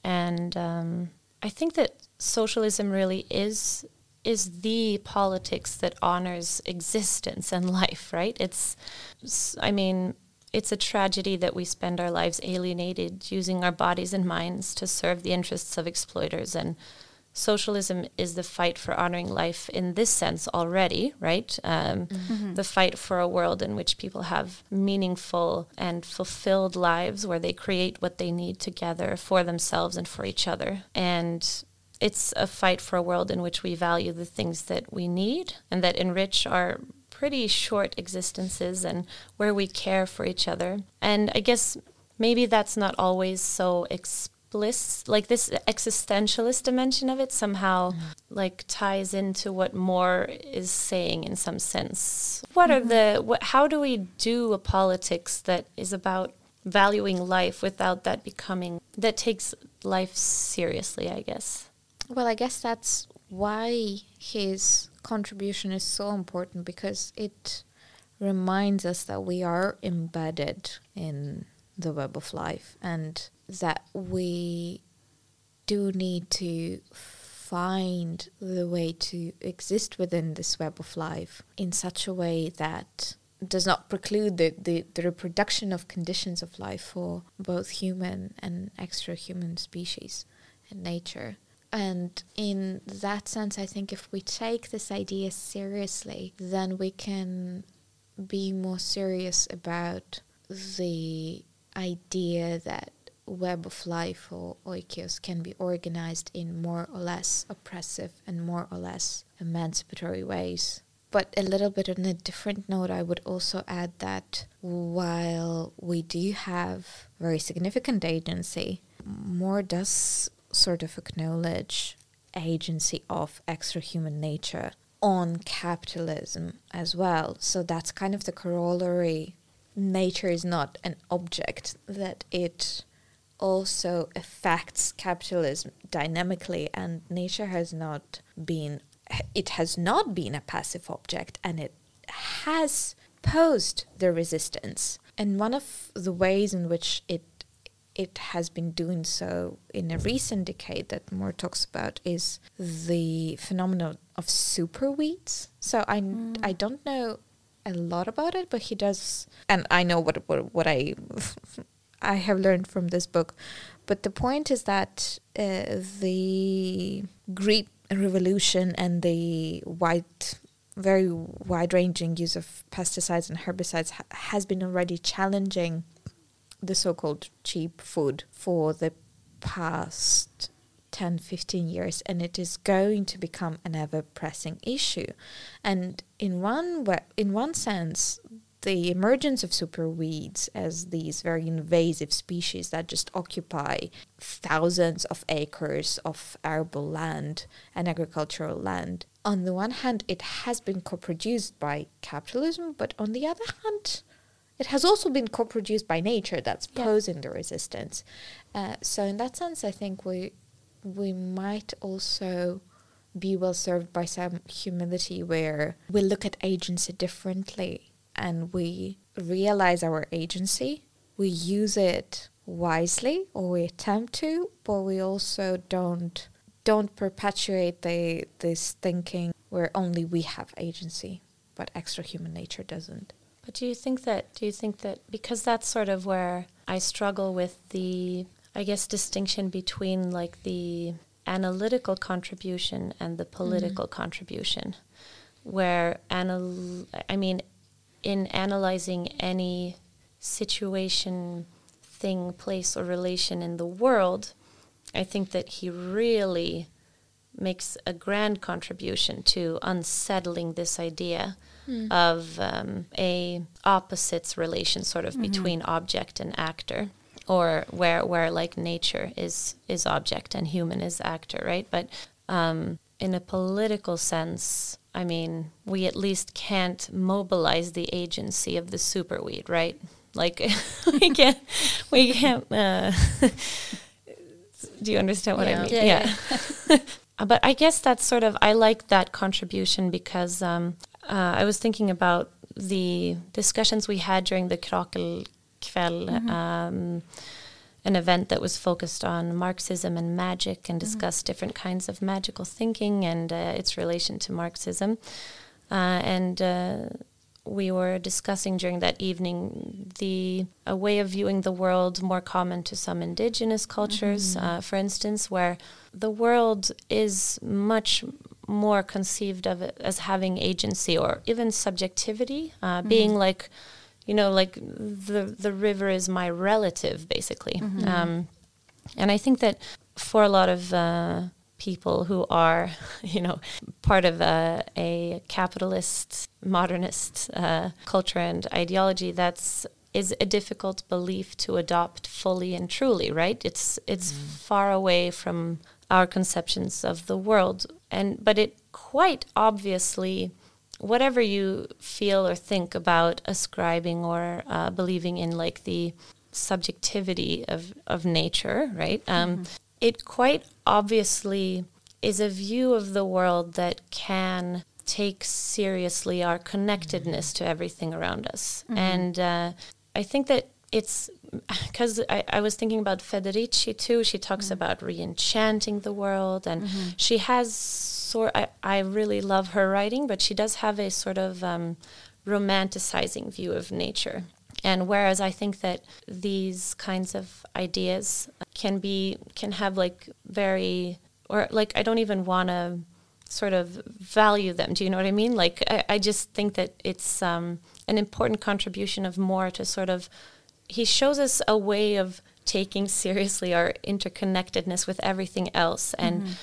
And um, I think that socialism really is is the politics that honors existence and life, right? It's, I mean, it's a tragedy that we spend our lives alienated, using our bodies and minds to serve the interests of exploiters. And socialism is the fight for honoring life in this sense already, right? Um, The fight for a world in which people have meaningful and fulfilled lives where they create what they need together for themselves and for each other. And it's a fight for a world in which we value the things that we need and that enrich our pretty short existences and where we care for each other. And I guess maybe that's not always so explicit. Like this existentialist dimension of it somehow mm-hmm. like ties into what Moore is saying in some sense. What are mm-hmm. the what, how do we do a politics that is about valuing life without that becoming that takes life seriously, I guess. Well, I guess that's why his contribution is so important because it reminds us that we are embedded in the web of life and that we do need to find the way to exist within this web of life in such a way that does not preclude the, the, the reproduction of conditions of life for both human and extra human species and nature. And in that sense, I think if we take this idea seriously, then we can be more serious about the idea that web of life or oikeios can be organized in more or less oppressive and more or less emancipatory ways. But a little bit on a different note, I would also add that while we do have very significant agency, Moore does sort of acknowledge agency of extra human nature on capitalism as well. So that's kind of the corollary. Nature is not an object, that it also affects capitalism dynamically, and nature has not been it has not been a passive object and it has posed the resistance. And one of the ways in which it it has been doing so in a recent decade that Moore talks about is the phenomenon of superweeds. So I mm. I don't know a lot about it, but he does, and I know what what, what I I have learned from this book. But the point is that uh, the green revolution and the wide, very wide-ranging use of pesticides and herbicides ha- has been already challenging the so-called cheap food for the past 10 15 years and it is going to become an ever pressing issue and in one wa- in one sense the emergence of superweeds as these very invasive species that just occupy thousands of acres of arable land and agricultural land. On the one hand it has been co-produced by capitalism but on the other hand it has also been co-produced by nature that's Yeah. posing the resistance. Uh, so in that sense i think we we might also be well served by some humility where we look at agency differently and we realize our agency. We use it wisely or we attempt to but we also don't don't perpetuate the this thinking where only we have agency but extra human nature doesn't. But do you think that do you think that because that's sort of where I struggle with the I guess distinction between like the analytical contribution and the mm-hmm. political contribution where anal I mean in analyzing any situation thing place or relation in the world I think that he really makes a grand contribution to unsettling this idea of um, a opposites relation sort of between object and actor or where where like nature is is object and human is actor right? But um, in a political sense i mean we at least can't mobilize the agency of the superweed right? Like we can't we can't uh, do you understand what i Yeah. mean? Yeah, Uh, but I guess that's sort of I like that contribution because um, uh, I was thinking about the discussions we had during the Krakelkväll, um, an event that was focused on Marxism and magic and discussed different kinds of magical thinking and uh, its relation to Marxism. Uh, and uh, we were discussing during that evening the a way of viewing the world more common to some indigenous cultures, uh, for instance, where the world is much more conceived of as having agency or even subjectivity, uh, being like, you know, like the the river is my relative, basically. Um, and I think that for a lot of uh, people who are, you know, part of a, a capitalist, modernist uh, culture and ideology, that's is a difficult belief to adopt fully and truly, right? It's it's far away from our conceptions of the world, and but it quite obviously whatever you feel or think about ascribing or uh, believing in like the subjectivity of, of nature, right? Um, It quite obviously is a view of the world that can take seriously our connectedness to everything around us. And uh, I think that it's because I, I was thinking about Federici too. She talks about re-enchanting the world, and she has sort. I, I really love her writing, but she does have a sort of um, romanticizing view of nature. And whereas I think that these kinds of ideas can be can have like very or like I don't even want to sort of value them. Do you know what I mean? Like I, I just think that it's um, an important contribution of Moore to sort of he shows us a way of taking seriously our interconnectedness with everything else and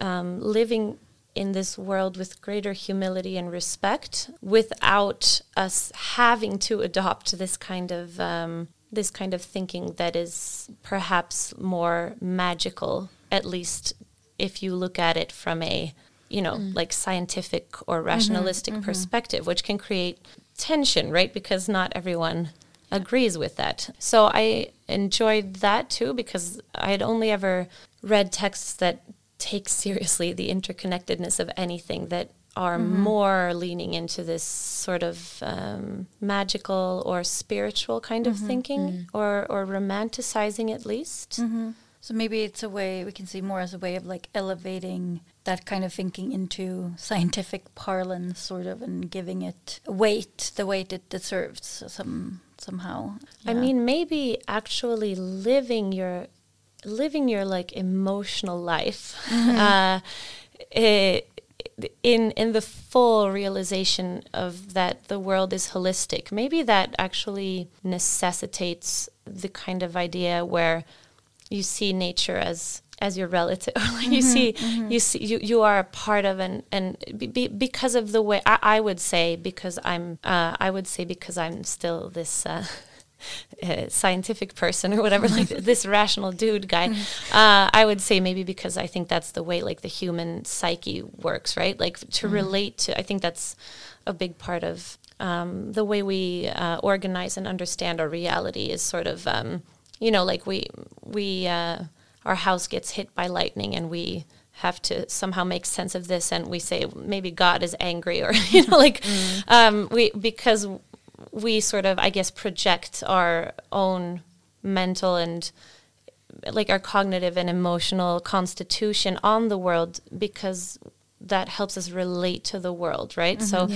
um, living in this world with greater humility and respect without us having to adopt this kind of um, this kind of thinking that is perhaps more magical at least if you look at it from a you know like scientific or rationalistic perspective which can create tension right? Because not everyone agrees with that. So i enjoyed that too because i had only ever read texts that take seriously the interconnectedness of anything that are mm-hmm. more leaning into this sort of um, magical or spiritual kind of mm-hmm. thinking mm-hmm. or, or romanticizing at least. So maybe it's a way we can see Moore as a way of like elevating that kind of thinking into scientific parlance, sort of, and giving it weight, the weight it deserves, some somehow. I mean, maybe actually living your living your like emotional life uh, eh, in in the full realization of that the world is holistic, maybe that actually necessitates the kind of idea where you see nature as as your relative. Like you see you see you, you are a part of and and be, because of the way I, I would say because i'm uh, i would say because i'm still this uh, uh, scientific person or whatever like this rational dude guy uh, i would say maybe because i think that's the way like the human psyche works right? Like to relate to i think that's a big part of um, the way we uh, organize and understand our reality is sort of um, you know like we we uh, our house gets hit by lightning and we have to somehow make sense of this and we say maybe god is angry or you know like um, we because we sort of i guess project our own mental and like our cognitive and emotional constitution on the world because that helps us relate to the world right? So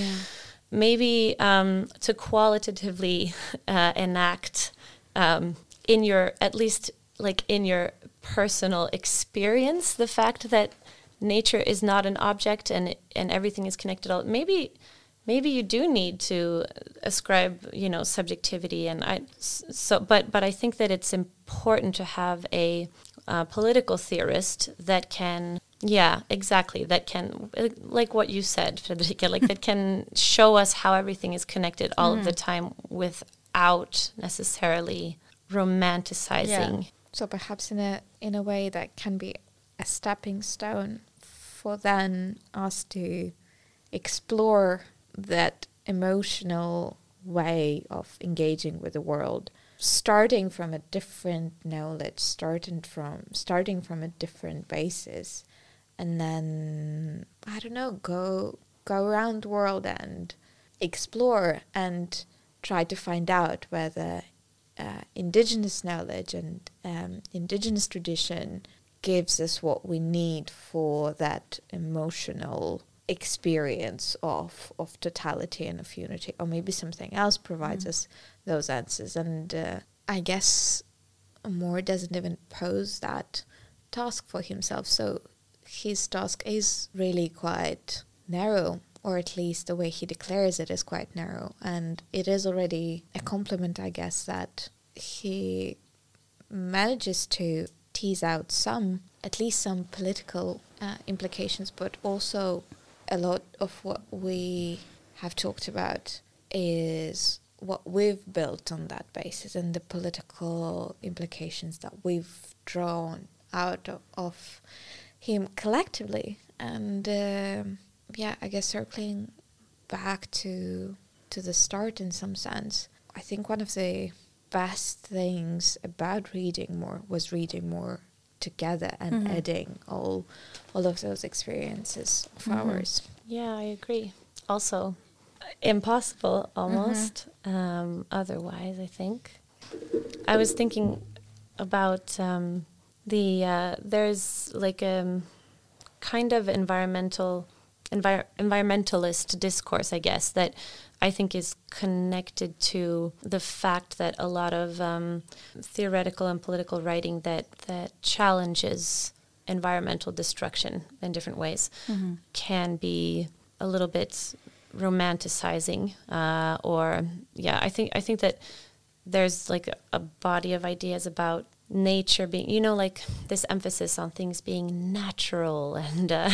maybe um, to qualitatively uh, enact um, in your at least like in your personal experience the fact that nature is not an object and and everything is connected all maybe maybe you do need to ascribe you know subjectivity and i so but but i think that it's important to have a uh, political theorist that can yeah exactly that can like what you said Fredrika like that can show us how everything is connected all of the time without necessarily romanticizing So perhaps in a in a way that can be a stepping stone for then us to explore that emotional way of engaging with the world starting from a different knowledge starting from starting from a different basis and then i don't know go go around the world and explore and try to find out whether uh, indigenous knowledge and um, indigenous tradition gives us what we need for that emotional experience of of totality and of unity. Or maybe something else provides us those answers. And uh, i guess Moore doesn't even pose that task for himself. So his task is really quite narrow or at least the way he declares it is quite narrow. And it is already a compliment i guess that he manages to tease out some at least some political uh, implications but also a lot of what we have talked about is what we've built on that basis and the political implications that we've drawn out of, of him collectively. And um, yeah i guess circling back to to the start in some sense i think one of the best things about reading Moore was reading Moore together and Mhm. adding all all of those experiences of Mhm. ours Yeah, I agree. Also, impossible almost. Um, otherwise, I think. I was thinking about um, the uh, there's like a kind of environmental envir- environmentalist discourse, I guess, that I think is connected to the fact that a lot of um, theoretical and political writing that that challenges environmental destruction in different ways Mhm. can be a little bit romanticizing uh, or yeah i think i think that there's like a, a body of ideas about nature being you know like this emphasis on things being natural and uh,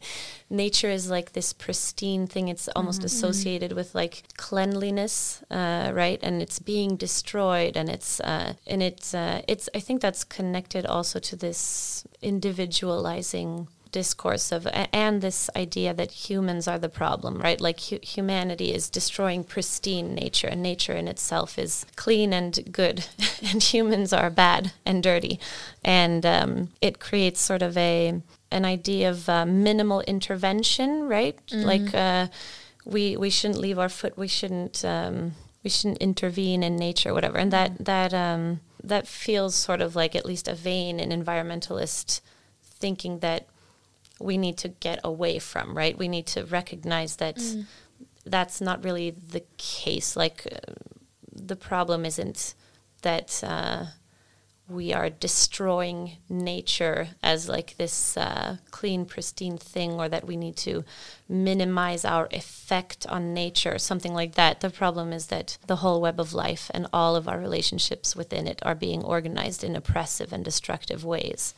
nature is like this pristine thing it's almost Mhm. associated with like cleanliness uh, right and it's being destroyed and it's uh, and it's uh, it's i think that's connected also to this individualizing discourse of and this idea that humans are the problem right? Like hu- humanity is destroying pristine nature and nature in itself is clean and good and humans are bad and dirty. And um, it creates sort of a an idea of uh, minimal intervention right? Like uh, we we shouldn't leave our foot we shouldn't um, we shouldn't intervene in nature whatever. And that that um, that feels sort of like at least a vein in environmentalist thinking that we need to get away from, right? We need to recognize that that's not really the case. Like, uh, the problem isn't that uh, we are destroying nature as like this uh, clean, pristine thing, or that we need to minimize our effect on nature, something like that. The problem is that the whole web of life and all of our relationships within it are being organized in oppressive and destructive ways.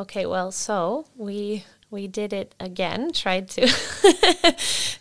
Okay, well, so we we did it again, tried to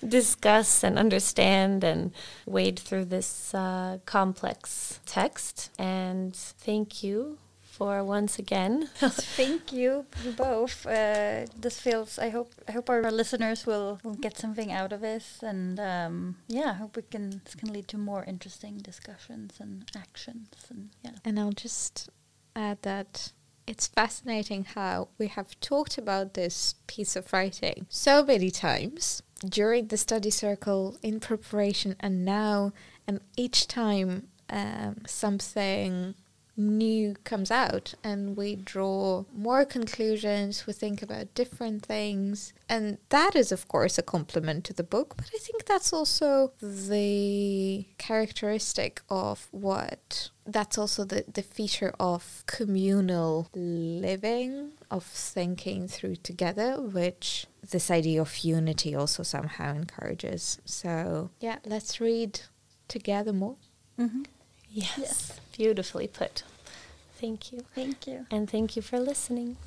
discuss and understand and wade through this uh, complex text. And thank you for once again. Thank you both. Uh, this feels. I hope. I hope our listeners will, will get something out of this, and um, yeah, I hope we can. This can lead to more interesting discussions and actions, and yeah. And I'll just add that it's fascinating how we have talked about this piece of writing so many times during the study circle in preparation and now and each time um, something new comes out and we draw more conclusions, we think about different things. And that is, of course, a compliment to the book, but I think that's also the characteristic of what that's also the, the feature of communal living, of thinking through together, which this idea of unity also somehow encourages. So, yeah, let's read together more. Mm-hmm. Yes. yes. Beautifully put. Thank you. Thank you. And thank you for listening.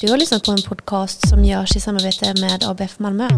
Du har lyssnat på en podcast som görs i samarbete med ABF Malmö.